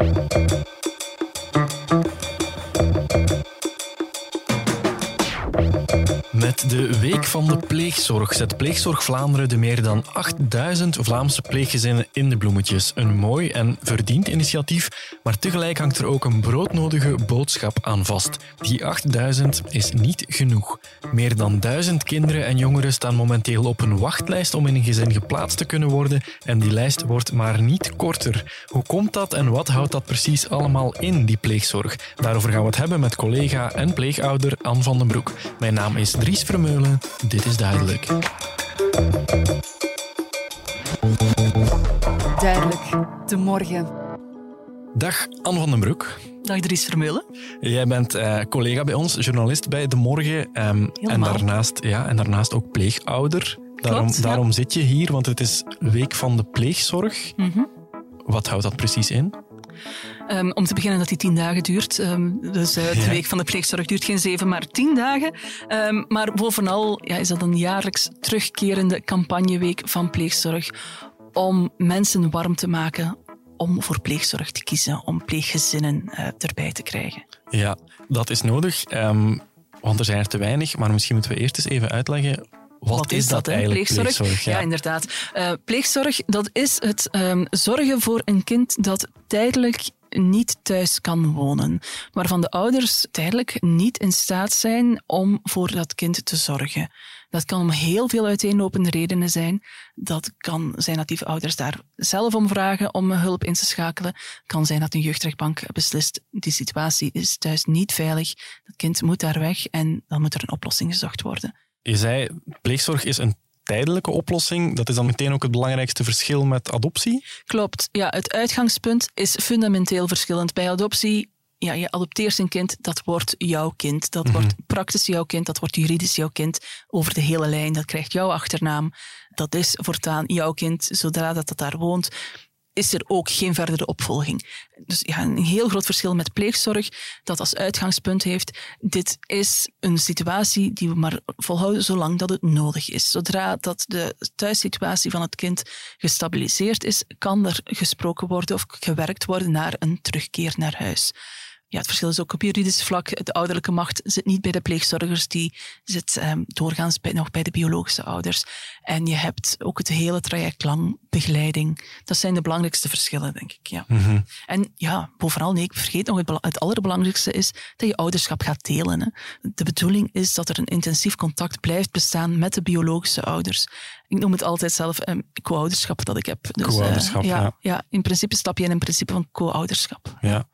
thank you De Week van de Pleegzorg zet Pleegzorg Vlaanderen de meer dan 8000 Vlaamse pleeggezinnen in de bloemetjes. Een mooi en verdiend initiatief, maar tegelijk hangt er ook een broodnodige boodschap aan vast. Die 8000 is niet genoeg. Meer dan 1000 kinderen en jongeren staan momenteel op een wachtlijst om in een gezin geplaatst te kunnen worden en die lijst wordt maar niet korter. Hoe komt dat en wat houdt dat precies allemaal in, die pleegzorg? Daarover gaan we het hebben met collega en pleegouder Anne van den Broek. Mijn naam is Dries Vermeulen. Dit is duidelijk. Duidelijk. De morgen. Dag Anne van den Broek. Dag Dries Vermeulen. Jij bent eh, collega bij ons, journalist bij De Morgen. ehm, en, daarnaast, ja, en daarnaast ook pleegouder. Daarom, Klopt, ja. daarom zit je hier, want het is Week van de Pleegzorg. Mhm. Wat houdt dat precies in? Ehm, om te beginnen dat die tien dagen duurt. Ehm, dus eh, de Ja. week van de pleegzorg duurt geen zeven, maar tien dagen. Ehm, maar bovenal ja, is dat een jaarlijks terugkerende campagneweek van pleegzorg om mensen warm te maken om voor pleegzorg te kiezen, om pleeggezinnen eh, erbij te krijgen. Ja, dat is nodig, want er zijn er te weinig. Maar misschien moeten we eerst eens even uitleggen. Wat, is dat, eigenlijk, Pleegzorg? ja. Ja, inderdaad. Eh, pleegzorg, dat is het ehm, zorgen voor een kind dat tijdelijk niet thuis kan wonen, waarvan de ouders tijdelijk niet in staat zijn om voor dat kind te zorgen. Dat kan om heel veel uiteenlopende redenen zijn. Dat kan zijn dat die ouders daar zelf om vragen om hulp in te schakelen. Het kan zijn dat een jeugdrechtbank beslist, die situatie is thuis niet veilig, dat kind moet daar weg en dan moet er een oplossing gezocht worden. Je zei, pleegzorg is een tijdelijke oplossing. Dat is dan meteen ook het belangrijkste verschil met adoptie. Klopt. Ja, het uitgangspunt is fundamenteel verschillend. Bij adoptie, ja, je adopteert een kind, dat wordt jouw kind. Dat wordt praktisch jouw kind, dat wordt juridisch jouw kind over de hele lijn. Dat krijgt jouw achternaam. Dat is voortaan jouw kind. Zodra dat, dat daar woont, is er ook geen verdere opvolging. Dus ja, een heel groot verschil met pleegzorg, dat als uitgangspunt heeft, dit is een situatie die we maar volhouden zolang dat het nodig is. Zodra dat de thuissituatie van het kind gestabiliseerd is, kan er gesproken worden of gewerkt worden naar een terugkeer naar huis. Ja, het verschil is ook op juridisch vlak. De ouderlijke macht zit niet bij de pleegzorgers, die zit ehm, doorgaans bij, nog bij de biologische ouders. En je hebt ook het hele traject lang begeleiding. Dat zijn de belangrijkste verschillen, denk ik. Ja. En ja, bovenal, nee, ik vergeet nog, het, het allerbelangrijkste is dat je ouderschap gaat delen. Hè. De bedoeling is dat er een intensief contact blijft bestaan met de biologische ouders. Ik noem het altijd zelf een co-ouderschap dat ik heb. Dus, eh, Co-ouderschap, ja. ja. ja, in principe stap je in een principe van co-ouderschap. Ja.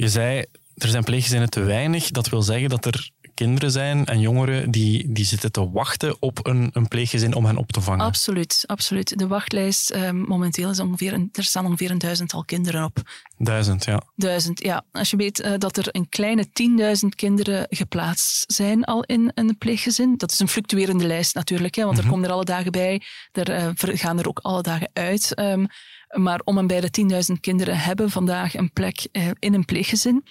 Je zei, er zijn pleeggezinnen te weinig. Dat wil zeggen dat er kinderen zijn en jongeren die, die zitten te wachten op een, een pleeggezin om hen op te vangen. Absoluut, absoluut. De wachtlijst eh, momenteel is ongeveer, een, er staan ongeveer een duizendtal kinderen op. Duizend, ja. Duizend, ja. Als je weet eh, dat er een kleine 10.000 kinderen geplaatst zijn al in een pleeggezin. Dat is een fluctuerende lijst natuurlijk, hè, want er komen er alle dagen bij. Er eh, gaan er ook alle dagen uit. Ehm, maar om en bij de 10.000 kinderen hebben vandaag een plek eh, in een pleeggezin.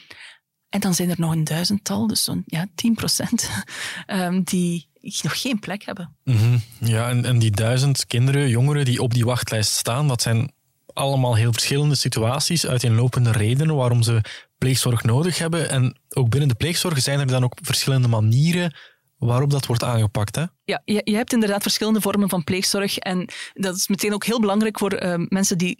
En dan zijn er nog een duizendtal, dus zo'n ja, 10 procent, ehm, die nog geen plek hebben. Mhm. Ja, en, en die duizend kinderen, jongeren die op die wachtlijst staan, dat zijn allemaal heel verschillende situaties, uiteenlopende redenen waarom ze pleegzorg nodig hebben. En ook binnen de pleegzorg zijn er dan ook verschillende manieren waarop dat wordt aangepakt. Hè? Ja, je, je hebt inderdaad verschillende vormen van pleegzorg. En dat is meteen ook heel belangrijk voor eh, mensen die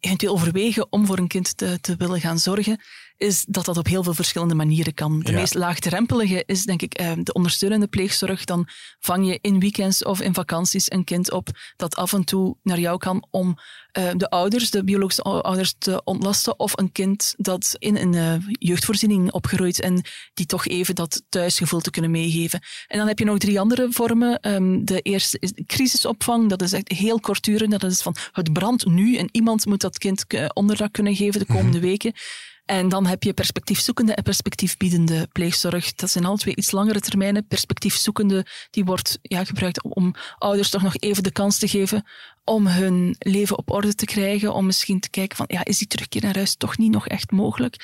eventueel overwegen om voor een kind te, te willen gaan zorgen, is dat dat op heel veel verschillende manieren kan. De Ja. meest laagdrempelige is denk ik eh, de ondersteunende pleegzorg. Dan vang je in weekends of in vakanties een kind op dat af en toe naar jou kan om eh, de ouders, de biologische ou- ouders, te ontlasten. Of een kind dat in een eh, jeugdvoorziening opgroeit en die toch even dat thuisgevoel te kunnen meegeven. En dan heb je nog drie andere vormen. Ehm, de eerste is crisisopvang. Dat is echt heel kortdurend. Dat is van het brandt nu en iemand moet dat kind onderdak kunnen geven de komende weken. En dan heb je perspectiefzoekende en perspectiefbiedende pleegzorg. Dat zijn alle twee iets langere termijnen. Perspectiefzoekende die wordt ja, gebruikt om, om ouders toch nog even de kans te geven om hun leven op orde te krijgen. Om misschien te kijken van, ja, is die terugkeer naar huis toch niet nog echt mogelijk?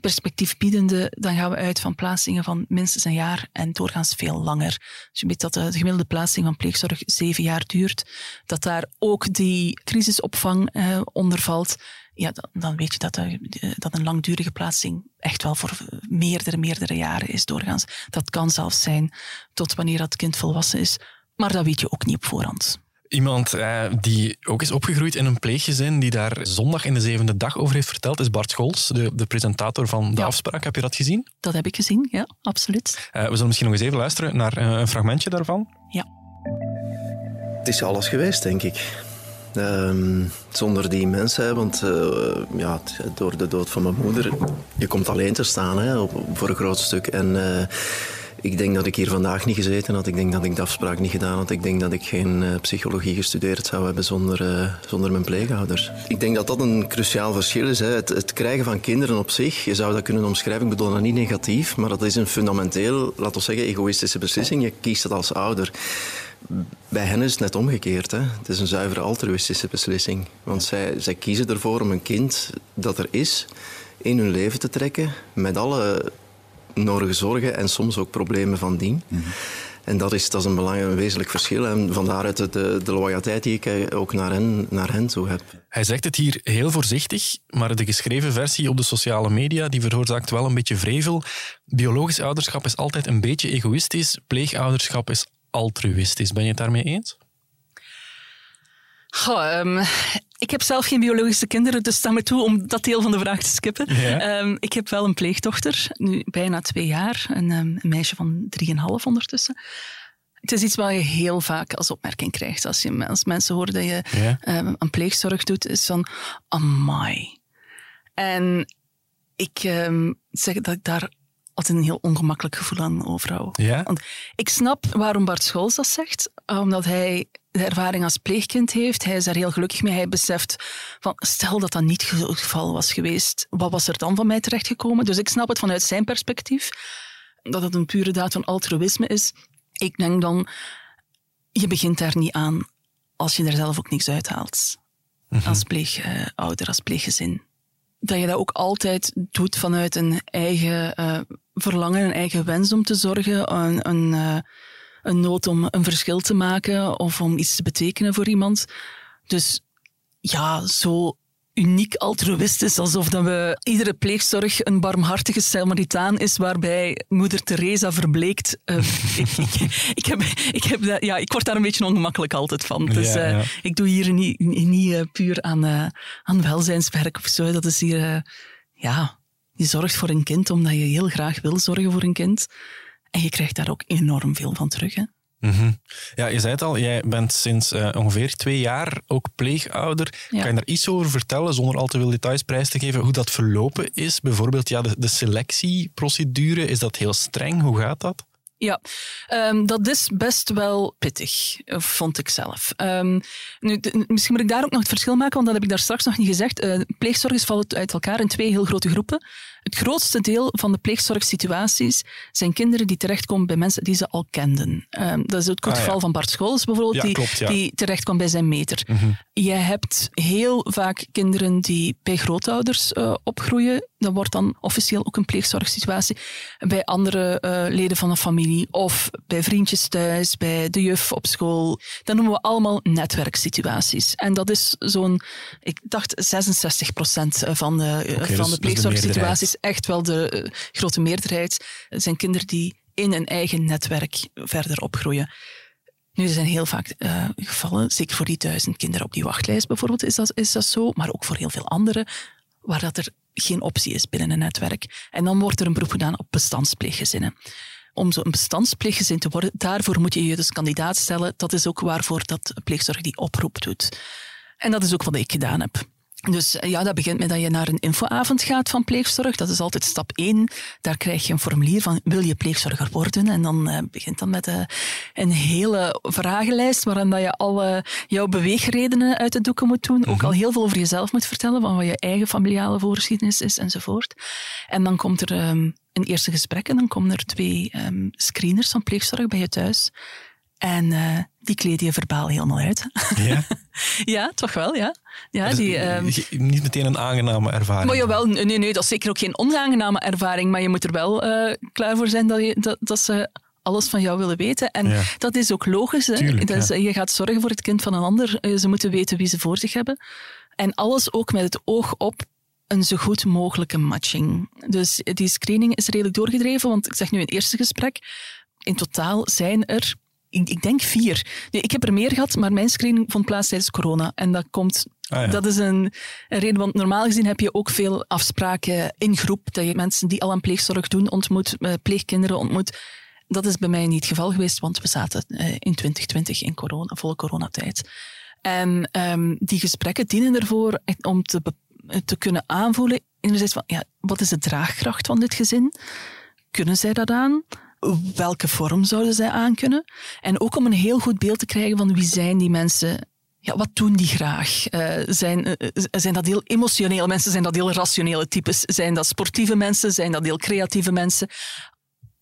Perspectiefbiedende, dan gaan we uit van plaatsingen van minstens een jaar en doorgaans veel langer. Dus je weet dat de gemiddelde plaatsing van pleegzorg zeven jaar duurt. Dat daar ook die crisisopvang eh, onder valt. Ja, dan, dan weet je dat, eh, dat een langdurige plaatsing echt wel voor meerdere, meerdere jaren is doorgaans. Dat kan zelfs zijn tot wanneer dat kind volwassen is, maar dat weet je ook niet op voorhand. Iemand eh, die ook is opgegroeid in een pleeggezin, die daar zondag in de zevende dag over heeft verteld, is Bart Scholz, de, de presentator van De Afspraak. Heb je dat gezien? Dat heb ik gezien, ja, absoluut. Uh, we zullen misschien nog eens even luisteren naar uh, een fragmentje daarvan. Ja. Het is alles geweest, denk ik. Um, zonder die mensen, want uh, ja, door de dood van mijn moeder, je komt alleen te staan hè, voor een groot stuk. En uh, ik denk dat ik hier vandaag niet gezeten had. Ik denk dat ik de afspraak niet gedaan had. Ik denk dat ik geen uh, psychologie gestudeerd zou hebben zonder, zonder mijn pleegouders. Ik denk dat dat een cruciaal verschil is. Hè. Het, het, krijgen van kinderen op zich, je zou dat kunnen omschrijven, ik bedoel dat niet negatief, maar dat is een fundamenteel, laten we zeggen, egoïstische beslissing. Je kiest het als ouder. Bij hen is het net omgekeerd. Hè. Het is een zuivere altruïstische beslissing. Want zij, zij kiezen ervoor om een kind dat er is in hun leven te trekken. Met alle nodige zorgen en soms ook problemen van dien. Mm -hmm. En dat is, dat is een belangrijk, een wezenlijk verschil. En vandaar de, de, de loyaliteit die ik ook naar hen, naar hen toe heb. Hij zegt het hier heel voorzichtig, maar de geschreven versie op de sociale media die veroorzaakt wel een beetje vrevel. Biologisch ouderschap is altijd een beetje egoïstisch. Pleegouderschap is altruïstisch. Ben je het daarmee eens? Goh, um, ik heb zelf geen biologische kinderen, dus sta me toe om dat deel van de vraag te skippen. Ja. Um, ik heb wel een pleegdochter, nu bijna twee jaar, een, um, een meisje van drieënhalf ondertussen. Het is iets wat je heel vaak als opmerking krijgt. Als, je, als mensen horen dat je ja. een pleegzorg doet, is van, amai. En ik zeg dat ik daar altijd een heel ongemakkelijk gevoel aan overhoud. Ja? Want ik snap waarom Bart Scholz dat zegt, omdat hij de ervaring als pleegkind heeft. Hij is daar heel gelukkig mee. Hij beseft van, stel dat dat niet het geval was geweest, wat was er dan van mij terechtgekomen? Dus ik snap het vanuit zijn perspectief, dat het een pure daad van altruïsme is. Ik denk dan, je begint daar niet aan als je er zelf ook niks uithaalt. Mm -hmm. Als pleegouder, als pleeggezin dat je dat ook altijd doet vanuit een eigen uh, verlangen, een eigen wens om te zorgen, een, een, uh, een nood om een verschil te maken of om iets te betekenen voor iemand. Dus ja, zo uniek altruïstisch, alsof dat we iedere pleegzorg een barmhartige Samaritaan is, waarbij moeder Teresa verbleekt. Uh, ik, ik, ik, heb, ik, heb dat, ja, ik word daar een beetje ongemakkelijk altijd van. Dus Ja, ja. ik doe hier niet, niet uh, puur aan, aan welzijnswerk of zo. Dat is hier, ja, je zorgt voor een kind omdat je heel graag wil zorgen voor een kind. En je krijgt daar ook enorm veel van terug. Hè? Mm -hmm. Ja, je zei het al, jij bent sinds uh, ongeveer twee jaar ook pleegouder. Ja. Kan je daar iets over vertellen, zonder al te veel details prijs te geven, hoe dat verlopen is? Bijvoorbeeld ja, de, de selectieprocedure, is dat heel streng? Hoe gaat dat? Ja, um, dat is best wel pittig, vond ik zelf. Um, nu, de, misschien moet ik daar ook nog het verschil maken, want dat heb ik daar straks nog niet gezegd. Uh, pleegzorgers vallen uit elkaar in twee heel grote groepen. Het grootste deel van de pleegzorgsituaties zijn kinderen die terechtkomen bij mensen die ze al kenden. Um, dat is het Ah, ja. geval van Bart Scholz bijvoorbeeld, Ja, die, klopt, ja. die terechtkwam bij zijn meter. Mhm. Je hebt heel vaak kinderen die bij grootouders uh, opgroeien. Dat wordt dan officieel ook een pleegzorgsituatie. Bij andere uh, leden van een familie of bij vriendjes thuis, bij de juf op school. Dat noemen we allemaal netwerksituaties. En dat is zo'n, ik dacht 66 procent van de, Oké, van dus- de dus echt wel de uh, grote meerderheid. Zijn kinderen die in een eigen netwerk verder opgroeien. Nu, er zijn heel vaak uh, gevallen, zeker voor die duizend kinderen op die wachtlijst bijvoorbeeld, is dat, is dat zo, maar ook voor heel veel anderen, waar dat er geen optie is binnen een netwerk. En dan wordt er een beroep gedaan op bestandspleeggezinnen. Om zo'n bestandspleeggezin te worden, daarvoor moet je je dus kandidaat stellen. Dat is ook waarvoor dat pleegzorg die oproep doet. En dat is ook wat ik gedaan heb. Dus ja, dat begint met dat je naar een infoavond gaat van pleegzorg. Dat is altijd stap één. Daar krijg je een formulier van wil je pleegzorger worden? En dan uh, begint dan met uh, een hele vragenlijst waarin dat je al uh, jouw beweegredenen uit de doeken moet doen. Ook al heel veel over jezelf moet vertellen, van wat je eigen familiale voorgeschiedenis is enzovoort. En dan komt er um, een eerste gesprek en dan komen er twee um, screeners van pleegzorg bij je thuis. En uh, die kleden je verbaal helemaal uit. Ja, ja toch wel, ja. ja dus die, um... Niet meteen een aangename ervaring. Maar jawel, nee, nee, dat is zeker ook geen onaangename ervaring, maar je moet er wel uh, klaar voor zijn dat, je, dat, dat ze alles van jou willen weten. En ja. dat is ook logisch. Hè? Tuurlijk, ja. Je gaat zorgen voor het kind van een ander. Ze moeten weten wie ze voor zich hebben. En alles ook met het oog op een zo goed mogelijke matching. Dus die screening is redelijk doorgedreven, want ik zeg nu in het eerste gesprek, in totaal zijn er, ik, ik denk vier. Nee, ik heb er meer gehad, maar mijn screening vond plaats tijdens corona. En dat komt Ah, ja. Dat is een, een reden, want normaal gezien heb je ook veel afspraken in groep, dat je mensen die al aan pleegzorg doen ontmoet, eh, pleegkinderen ontmoet. Dat is bij mij niet het geval geweest, want we zaten eh, in 2020 in corona, volle coronatijd. En ehm, die gesprekken dienen ervoor om te, te kunnen aanvoelen, enerzijds van, ja, wat is de draagkracht van dit gezin? Kunnen zij dat aan? Welke vorm zouden zij aankunnen? En ook om een heel goed beeld te krijgen van wie zijn die mensen ja, wat doen die graag? Eh, zijn, eh, zijn dat heel emotionele mensen? Zijn dat heel rationele types? Zijn dat sportieve mensen? Zijn dat heel creatieve mensen?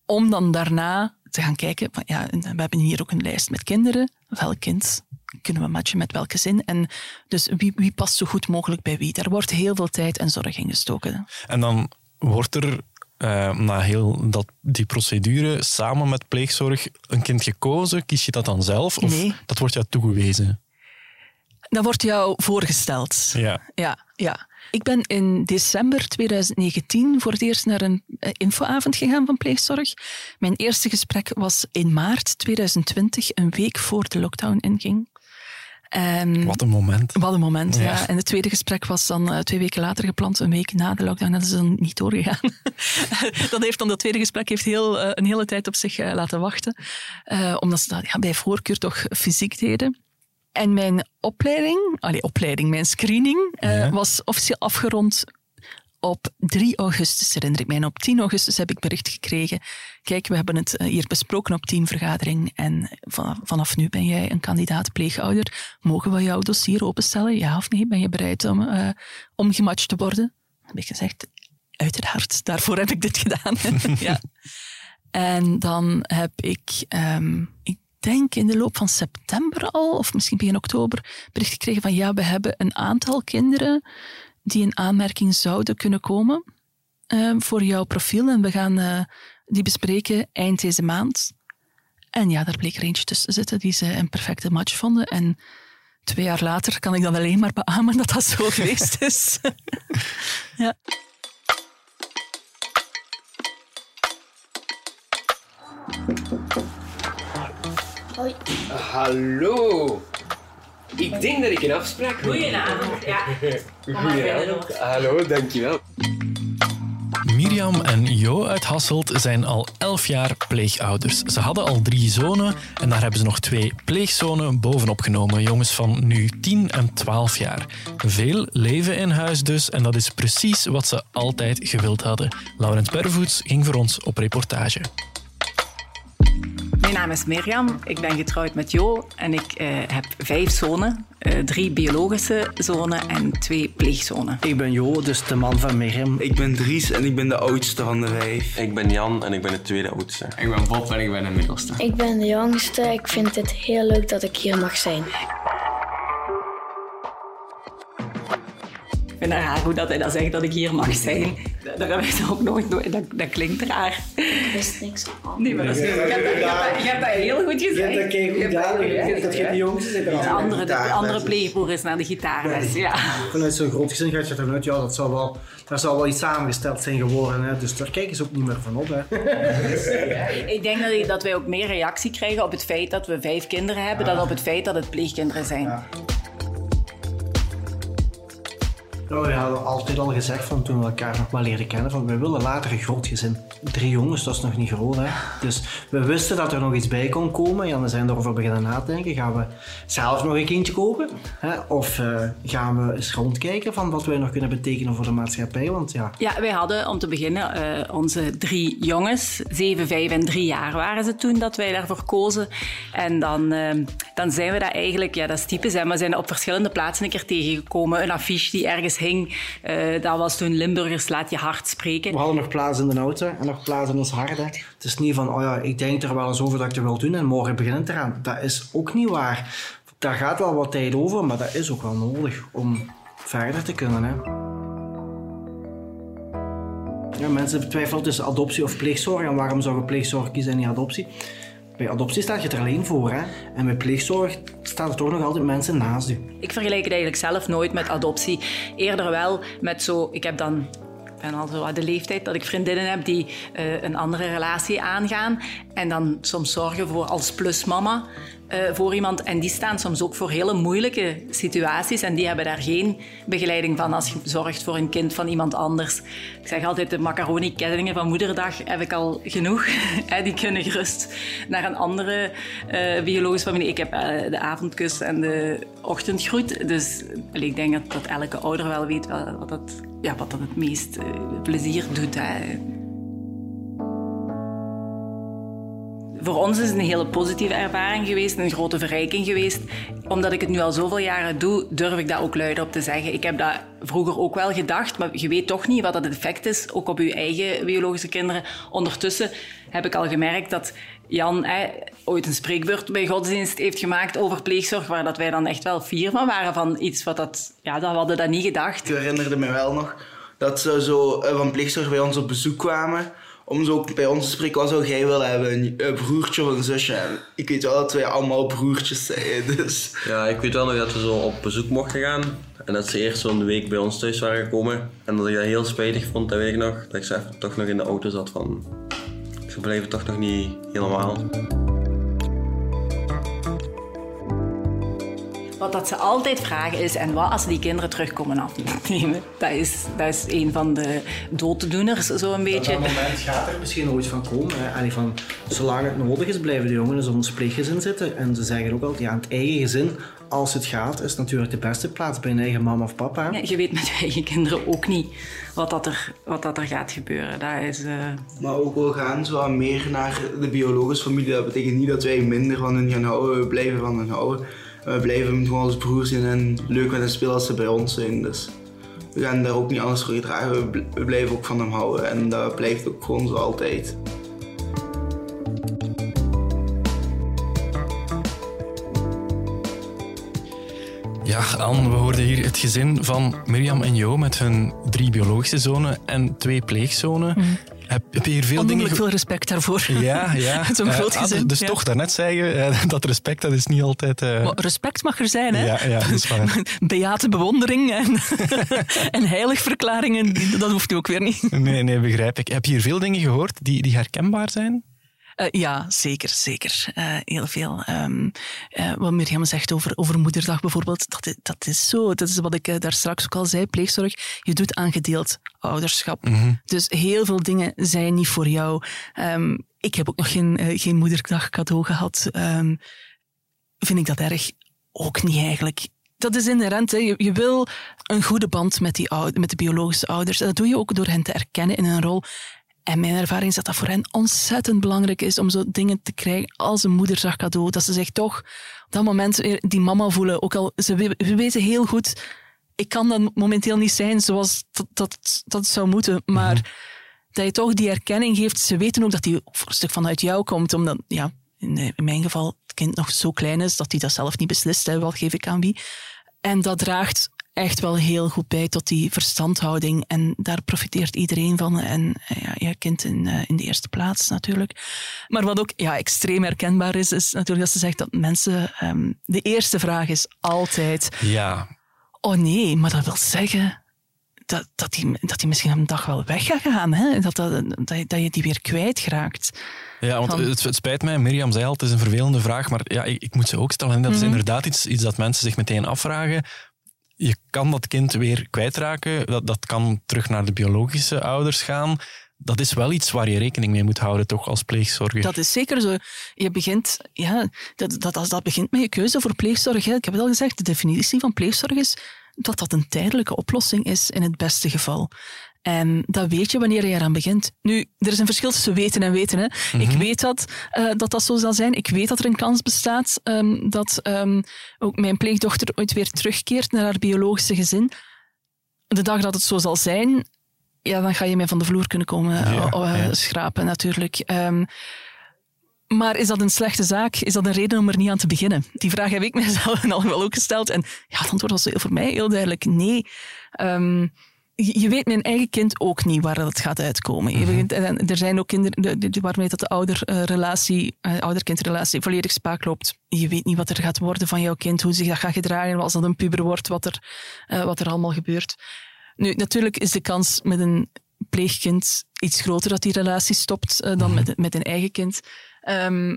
Om dan daarna te gaan kijken, ja, we hebben hier ook een lijst met kinderen. Welk kind kunnen we matchen met welk gezin? En dus wie, wie past zo goed mogelijk bij wie? Daar wordt heel veel tijd en zorg in gestoken. En dan wordt er eh, na heel dat, die procedure samen met pleegzorg een kind gekozen. Kies je dat dan zelf? Of Nee. dat wordt jou toegewezen? Dat wordt jou voorgesteld. Ja. Ja, ja. Ik ben in december 2019 voor het eerst naar een eh, infoavond gegaan van pleegzorg. Mijn eerste gesprek was in maart 2020, een week voor de lockdown inging. En Wat een moment. wat een moment, ja. Ja. En het tweede gesprek was dan eh, twee weken later gepland, een week na de lockdown. Dat is dan niet doorgegaan. dat, heeft dan, dat tweede gesprek heeft heel, eh, een hele tijd op zich eh, laten wachten. Omdat ze dat ja, bij voorkeur toch fysiek deden. En mijn opleiding, allee, opleiding, mijn screening, Ja. was officieel afgerond op 3 augustus, herinner ik mij. En op 10 augustus heb ik bericht gekregen. Kijk, we hebben het eh, hier besproken op teamvergadering. En van- vanaf nu ben jij een kandidaat pleegouder. Mogen we jouw dossier openstellen? Ja of nee? Ben je bereid om, eh, om gematcht te worden? Dan heb ik gezegd, uiteraard. Daarvoor heb ik dit gedaan. ja. En dan heb ik, ehm, ik denk in de loop van september al, of misschien begin oktober, bericht gekregen van ja, we hebben een aantal kinderen die in aanmerking zouden kunnen komen ehm, voor jouw profiel. En we gaan eh, die bespreken eind deze maand. En ja, daar bleek er eentje tussen te zitten die ze een perfecte match vonden. En twee jaar later kan ik dan alleen maar beamen dat dat zo geweest is. ja. Hoi. Hallo. Ik denk dat ik een afspraak heb. Goedenavond. Ja. Goedenavond. Hallo, dankjewel. Mirjam en Jo uit Hasselt zijn al elf jaar pleegouders. Ze hadden al drie zonen en daar hebben ze nog twee pleegzonen bovenop genomen. Jongens van nu 10 en 12 jaar. Veel leven in huis dus en dat is precies wat ze altijd gewild hadden. Laurent Pervoets ging voor ons op reportage. Mijn naam is Mirjam, ik ben getrouwd met Jo en ik eh, heb vijf zonen. eh, drie biologische zonen en twee pleegzonen. Ik ben Jo, dus de man van Mirjam. Ik ben Dries en ik ben de oudste van de vijf. Ik ben Jan en ik ben de tweede oudste. Ik ben Bob en ik ben de middelste. Ik ben de jongste. Ik vind het heel leuk dat ik hier mag zijn. Ik vind het raar hoe dat hij dat zegt dat ik hier mag zijn. Daar heb ik het ook nooit, nooit dat, dat klinkt raar. Ik wist niks van. Nee, maar dat is, je, hebt dat, je, hebt dat, dat heel goed gezegd. Je hebt dat goed Je dat gedaan, Dat de jongste zit er al. De andere, de andere pleegbroer is naar de gitaarles. Ja. Vanuit zo'n groot gezin gaat je ervan uit, ja, dat zal wel, daar zal wel iets samengesteld zijn geworden. Hè? Dus daar kijken ze ook niet meer van op. Hè? Ik denk dat, dat wij ook meer reactie krijgen op het feit dat we vijf kinderen hebben, dan op het feit dat het pleegkinderen zijn. Nou, we hadden altijd al gezegd van toen we elkaar nog maar leerden kennen, van we willen later een groot gezin. Drie jongens, dat is nog niet groot. Hè? Dus we wisten dat er nog iets bij kon komen. Ja, we zijn erover beginnen nadenken. Gaan we zelf nog een kindje kopen? Hè? Of eh, gaan we eens rondkijken van wat wij nog kunnen betekenen voor de maatschappij? Want ja, Ja, wij hadden om te beginnen eh, onze drie jongens. Zeven, vijf en drie jaar waren ze toen dat wij daarvoor kozen. En dan, eh, dan zijn we dat eigenlijk, ja dat is typisch, maar zijn op verschillende plaatsen een keer tegengekomen. Een affiche die ergens eh, dat was toen Limburgers Laat je hart spreken. We hadden nog plaats in de auto en nog plaats in ons hart. Het is niet van, oh ja, ik denk er wel eens over dat ik het wil doen en morgen begint het eraan. Dat is ook niet waar. Daar gaat wel wat tijd over, maar dat is ook wel nodig om verder te kunnen. Hè. Ja, mensen twijfelen tussen adoptie of pleegzorg. En waarom zou pleegzorg kiezen en niet adoptie? Bij adoptie staat je er alleen voor. Hè? En bij pleegzorg staan er toch nog altijd mensen naast u. Ik vergelijk het eigenlijk zelf nooit met adoptie. Eerder wel met zo... Ik heb dan ben al zo aan de leeftijd dat ik vriendinnen heb die uh, een andere relatie aangaan. En dan soms zorgen voor als plusmama uh, voor iemand. En die staan soms ook voor hele moeilijke situaties. En die hebben daar geen begeleiding van als je zorgt voor een kind van iemand anders. Ik zeg altijd, de macaroni-kettingen van moederdag heb ik al genoeg. die kunnen gerust naar een andere uh, biologische familie. Ik heb uh, de avondkus en de ochtendgroet. Dus ik denk dat, elke ouder wel weet wat dat, ja, wat het meest plezier doet. Hè. Voor ons is het een hele positieve ervaring geweest, een grote verrijking geweest. Omdat ik het nu al zoveel jaren doe, durf ik dat ook luid op te zeggen. Ik heb dat vroeger ook wel gedacht, maar je weet toch niet wat het effect is, ook op je eigen biologische kinderen. Ondertussen heb ik al gemerkt dat Jan ooit een spreekbeurt bij godsdienst heeft gemaakt over pleegzorg, waar dat wij dan echt wel fier van waren van iets wat dat... Ja, dat hadden dat niet gedacht. Ik herinnerde me wel nog dat ze zo eh, van pleegzorg bij ons op bezoek kwamen om zo bij ons te spreken, wat zou jij willen hebben? Een broertje of een zusje? ik weet wel dat wij allemaal broertjes zijn, dus... Ja, ik weet wel nog dat we zo op bezoek mochten gaan. En dat ze eerst zo'n week bij ons thuis waren gekomen. En dat ik dat heel spijtig vond, dat weet ik nog. Dat ik ze toch nog in de auto zat van... Ze blijven toch nog niet helemaal. Wat dat ze altijd vragen is, en wat als die kinderen terugkomen afnemen? Dat is, dat is een van de dooddoeners, zo een beetje. Op dat moment gaat er misschien ooit van komen. Hè? van, zolang het nodig is, blijven de jongens in ons pleeggezin zitten. En ze zeggen ook altijd, ja, het eigen gezin, als het gaat, is natuurlijk de beste plaats bij een eigen mama of papa. Ja, je weet met je eigen kinderen ook niet wat, dat er, wat dat er gaat gebeuren. Dat is, uh... Maar ook wel gaan zo meer naar de biologische familie. Dat betekent niet dat wij minder van hen gaan houden, we blijven van hen houden we blijven gewoon als broers zien en leuk met hen spelen als ze bij ons zijn. Dus we gaan daar ook niet anders voor gedragen. We blijven ook van hem houden en dat blijft ook voor ons altijd. Ja, Anne, we hoorden hier het gezin van Mirjam en Jo met hun drie biologische zonen en twee pleegzonen. Mhm. Heb, heb je hier veel dingen... veel respect daarvoor. Ja, ja. Zo'n uh, groot gezin. dus toch daarnet zeggen, uh, dat respect dat is niet altijd... Uh... respect mag er zijn, hè? Ja, ja dat is waar. Beate bewondering en, en heiligverklaringen, dat hoeft nu ook weer niet. Nee, nee, begrijp ik. Heb je hier veel dingen gehoord die, die herkenbaar zijn? Uh, ja, zeker, zeker. Uh, heel veel. Um, uh, wat Mirjam zegt over, over moederdag bijvoorbeeld, dat is, dat is zo. Dat is wat ik daar straks ook al zei, pleegzorg. Je doet aangedeeld ouderschap. Mm Dus heel veel dingen zijn niet voor jou. Um, ik heb ook nog geen, geen moederdag cadeau gehad. Um, vind ik dat erg? Ook niet eigenlijk dat is inherent. Hè. Je, je, wil een goede band met, die oude, met de biologische ouders. En dat doe je ook door hen te erkennen in een rol. En mijn ervaring is dat dat voor hen ontzettend belangrijk is om zo dingen te krijgen als een moederdag cadeau. Dat ze zich toch op dat moment die mama voelen. Ook al ze weten heel goed, ik kan dat momenteel niet zijn zoals dat, dat, dat zou moeten. Maar mhm. dat je toch die erkenning geeft. Ze weten ook dat die voor een stuk vanuit jou komt. Omdat, ja, in, in mijn geval, het kind nog zo klein is dat hij dat zelf niet beslist. Hè, wat geef ik aan wie? En dat draagt echt wel heel goed bij tot die verstandhouding. En daar profiteert iedereen van. En ja, je kind in, uh, in de eerste plaats natuurlijk. Maar wat ook ja, extreem herkenbaar is, is natuurlijk dat ze zegt dat mensen... Um, de eerste vraag is altijd... Ja. Oh nee, maar dat wil zeggen dat, dat, die, dat die misschien een dag wel weg gaat gaan. Hè? Dat, dat, dat, dat je die weer kwijtraakt. Ja, want het, het, spijt mij, Mirjam zei al, het is een vervelende vraag, maar ja, ik, ik moet ze ook stellen. En dat is mhm. inderdaad iets, iets dat mensen zich meteen afvragen je kan dat kind weer kwijtraken. Dat, dat kan terug naar de biologische ouders gaan. Dat is wel iets waar je rekening mee moet houden, toch, als pleegzorger? Dat is zeker zo. Je begint, ja, dat, dat, als dat begint met je keuze voor pleegzorg. Hè. Ik heb het al gezegd, de definitie van pleegzorg is dat dat een tijdelijke oplossing is in het beste geval. En dat weet je wanneer je eraan begint. Nu, er is een verschil tussen weten en weten. Hè. Ik mhm. weet dat, uh, dat dat zo zal zijn. Ik weet dat er een kans bestaat um, dat um, ook mijn pleegdochter ooit weer terugkeert naar haar biologische gezin. De dag dat het zo zal zijn, ja, dan ga je mij van de vloer kunnen komen ja, uh, schrapen, natuurlijk. Um, maar is dat een slechte zaak? Is dat een reden om er niet aan te beginnen? Die vraag heb ik mezelf al wel ook gesteld. En ja, het antwoord was voor mij heel duidelijk nee. Um, je weet mijn eigen kind ook niet waar het gaat uitkomen. Mhm. er zijn ook kinderen de- de- waarmee dat de ouder-relatie, eh, ouder-kindrelatie volledig spaak loopt. Je weet niet wat er gaat worden van jouw kind, hoe zich dat gaat gedragen als dat een puber wordt, wat er, eh, wat er allemaal gebeurt. Nu, natuurlijk is de kans met een pleegkind iets groter dat die relatie stopt eh, dan met, met een eigen kind. Ehm,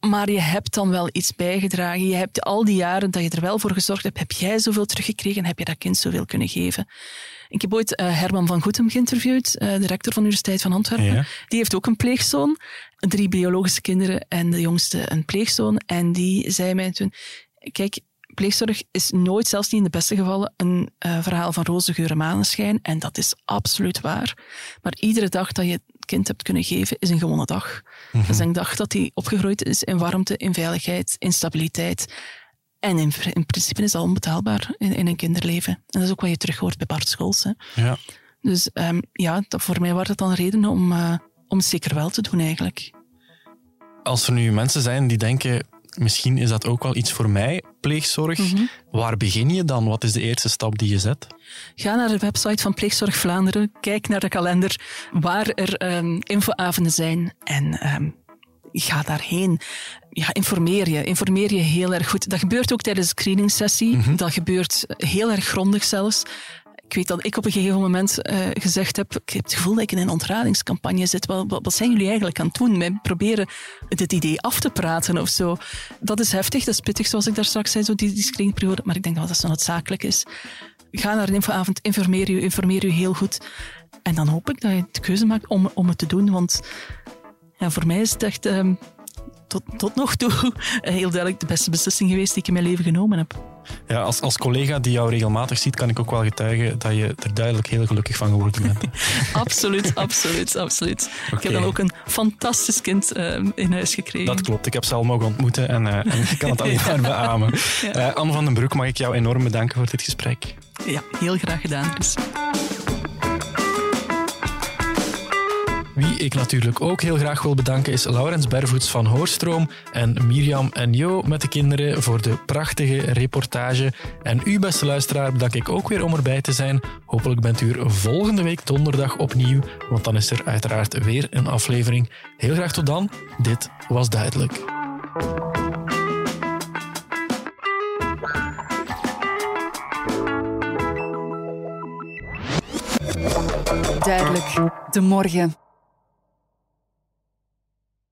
maar je hebt dan wel iets bijgedragen. Je hebt al die jaren dat je er wel voor gezorgd hebt, heb jij zoveel teruggekregen en heb je dat kind zoveel kunnen geven. Ik heb ooit eh, Herman van Goetem geïnterviewd, eh, de rector van de Universiteit van Antwerpen. Ja. Die heeft ook een pleegzoon, drie biologische kinderen en de jongste een pleegzoon. En die zei mij toen, kijk, pleegzorg is nooit, zelfs niet in de beste gevallen, een eh, verhaal van roze geur en maneschijn. En dat is absoluut waar. Maar iedere dag dat je kind hebt kunnen geven, is een gewone dag. Dat is een dag dat hij opgegroeid is in warmte, in veiligheid, in stabiliteit. En in, in principe is dat onbetaalbaar in, in een kinderleven. En dat is ook wat je terug hoort bij Bart Scholz. Hè. Ja. Dus ehm, ja, dat, voor mij was het dan een reden om, eh, om het zeker wel te doen eigenlijk. Als er nu mensen zijn die denken, misschien is dat ook wel iets voor mij, pleegzorg. Mhm. Waar begin je dan? Wat is de eerste stap die je zet? Ga naar de website van Pleegzorg Vlaanderen, kijk naar de kalender waar er ehm, infoavonden zijn en ehm, ga daarheen. Ja, informeer je. Informeer je heel erg goed. Dat gebeurt ook tijdens de screeningssessie. Dat gebeurt heel erg grondig zelfs. Ik weet dat ik op een gegeven moment eh, gezegd heb, ik heb het gevoel dat ik in een ontradingscampagne zit. Wat, wat, zijn jullie eigenlijk aan het doen? Wij proberen dit idee af te praten of zo. Dat is heftig, dat is pittig, zoals ik daar straks zei, zo die, die screeningperiode. Maar ik denk dat dat zo noodzakelijk is. Ga naar een infoavond, informeer je, informeer je heel goed. En dan hoop ik dat je de keuze maakt om, om het te doen. Want ja, voor mij is het echt ehm, tot, tot nog toe heel duidelijk de beste beslissing geweest die ik in mijn leven genomen heb. Ja, als, als collega die jou regelmatig ziet, kan ik ook wel getuigen dat je er duidelijk heel gelukkig van geworden bent. Absoluut, absoluut, absoluut. Ik heb dan ook een fantastisch kind ehm, in huis gekregen. Dat klopt. Ik heb ze al mogen ontmoeten en, eh, en ik kan het alleen maar beamen. Eh, Anne van den Broek, mag ik jou enorm bedanken voor dit gesprek. Ja, heel graag gedaan, Chris. Wie ik natuurlijk ook heel graag wil bedanken is Laurens Bervoets van Hoorstroom en Mirjam en Jo met de kinderen voor de prachtige reportage. En u, beste luisteraar, bedank ik ook weer om erbij te zijn. Hopelijk bent u er volgende week donderdag opnieuw, want dan is er uiteraard weer een aflevering. Heel graag tot dan. Dit was duidelijk. Duidelijk, de morgen.